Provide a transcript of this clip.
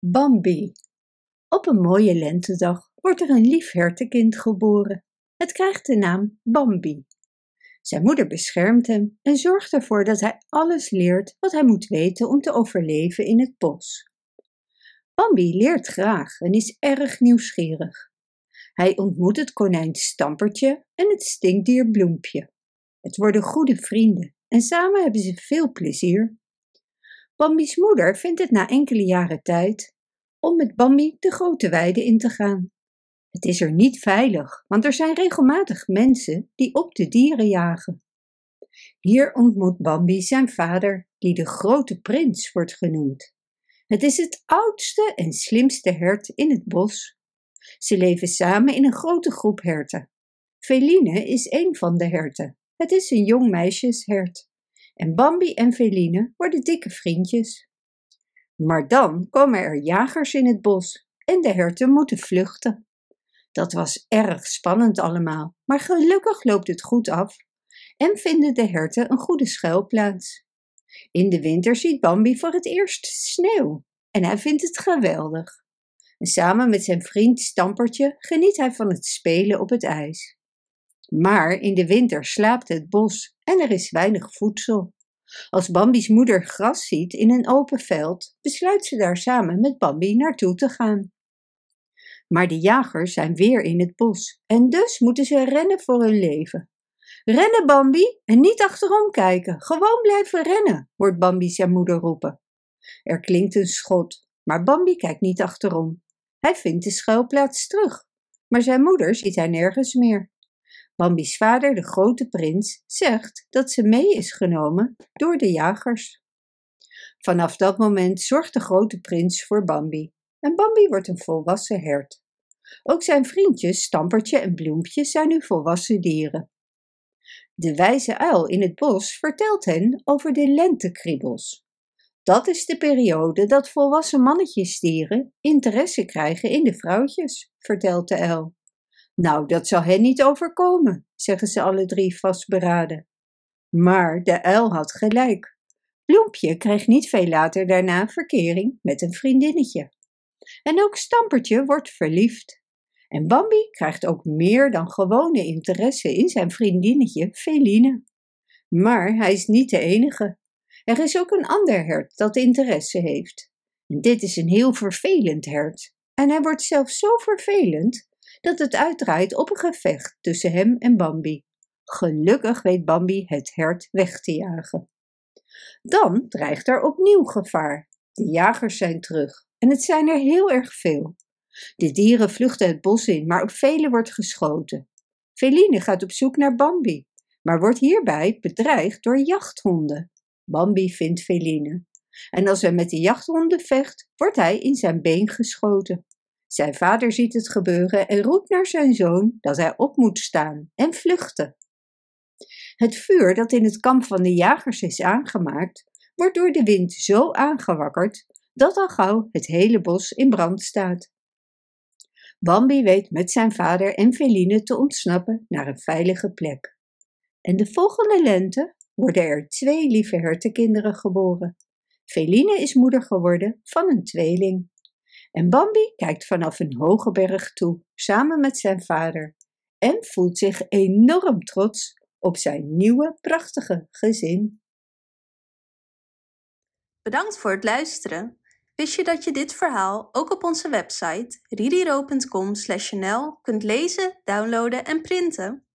Bambi. Op een mooie lentedag wordt er een lief hertenkind geboren. Het krijgt de naam Bambi. Zijn moeder beschermt hem en zorgt ervoor dat hij alles leert wat hij moet weten om te overleven in het bos. Bambi leert graag en is erg nieuwsgierig. Hij ontmoet het konijn Stampertje en het stinkdier Bloempje. Het worden goede vrienden en samen hebben ze veel plezier. Bambi's moeder vindt het na enkele jaren tijd om met Bambi de grote weide in te gaan. Het is er niet veilig, want er zijn regelmatig mensen die op de dieren jagen. Hier ontmoet Bambi zijn vader, die de grote prins wordt genoemd. Het is het oudste en slimste hert in het bos. Ze leven samen in een grote groep herten. Feline is een van de herten. Het is een jong meisjeshert en Bambi en Feline worden dikke vriendjes. Maar dan komen er jagers in het bos en de herten moeten vluchten. Dat was erg spannend allemaal, maar gelukkig loopt het goed af en vinden de herten een goede schuilplaats. In de winter ziet Bambi voor het eerst sneeuw en hij vindt het geweldig. En samen met zijn vriend Stampertje geniet hij van het spelen op het ijs. Maar in de winter slaapt het bos en er is weinig voedsel. Als Bambi's moeder gras ziet in een open veld, besluit ze daar samen met Bambi naartoe te gaan. Maar de jagers zijn weer in het bos en dus moeten ze rennen voor hun leven. Rennen, Bambi, en niet achterom kijken. Gewoon blijven rennen, hoort Bambi zijn moeder roepen. Er klinkt een schot, maar Bambi kijkt niet achterom. Hij vindt de schuilplaats terug, maar zijn moeder ziet hij nergens meer. Bambi's vader, de grote prins, zegt dat ze mee is genomen door de jagers. Vanaf dat moment zorgt de grote prins voor Bambi en Bambi wordt een volwassen hert. Ook zijn vriendjes Stampertje en Bloempje zijn nu volwassen dieren. De wijze uil in het bos vertelt hen over de lentekriebels. Dat is de periode dat volwassen mannetjesdieren interesse krijgen in de vrouwtjes, vertelt de uil. Nou, dat zal hen niet overkomen, zeggen ze alle drie vastberaden. Maar de uil had gelijk. Bloempje kreeg niet veel later daarna verkering met een vriendinnetje. En ook Stampertje wordt verliefd. En Bambi krijgt ook meer dan gewone interesse in zijn vriendinnetje Feline. Maar hij is niet de enige. Er is ook een ander hert dat interesse heeft. En dit is een heel vervelend hert. En hij wordt zelfs zo vervelend dat het uitdraait op een gevecht tussen hem en Bambi. Gelukkig weet Bambi het hert weg te jagen. Dan dreigt er opnieuw gevaar. De jagers zijn terug en het zijn er heel erg veel. De dieren vluchten het bos in, maar op vele wordt geschoten. Feline gaat op zoek naar Bambi, maar wordt hierbij bedreigd door jachthonden. Bambi vindt Feline. En als hij met de jachthonden vecht, wordt hij in zijn been geschoten. Zijn vader ziet het gebeuren en roept naar zijn zoon dat hij op moet staan en vluchten. Het vuur dat in het kamp van de jagers is aangemaakt, wordt door de wind zo aangewakkerd dat al gauw het hele bos in brand staat. Bambi weet met zijn vader en Feline te ontsnappen naar een veilige plek. En de volgende lente worden er twee lieve hertenkinderen geboren. Feline is moeder geworden van een tweeling. En Bambi kijkt vanaf een hoge berg toe, samen met zijn vader, en voelt zich enorm trots op zijn nieuwe prachtige gezin. Bedankt voor het luisteren. Wist je dat je dit verhaal ook op onze website ririro.com/nl kunt lezen, downloaden en printen?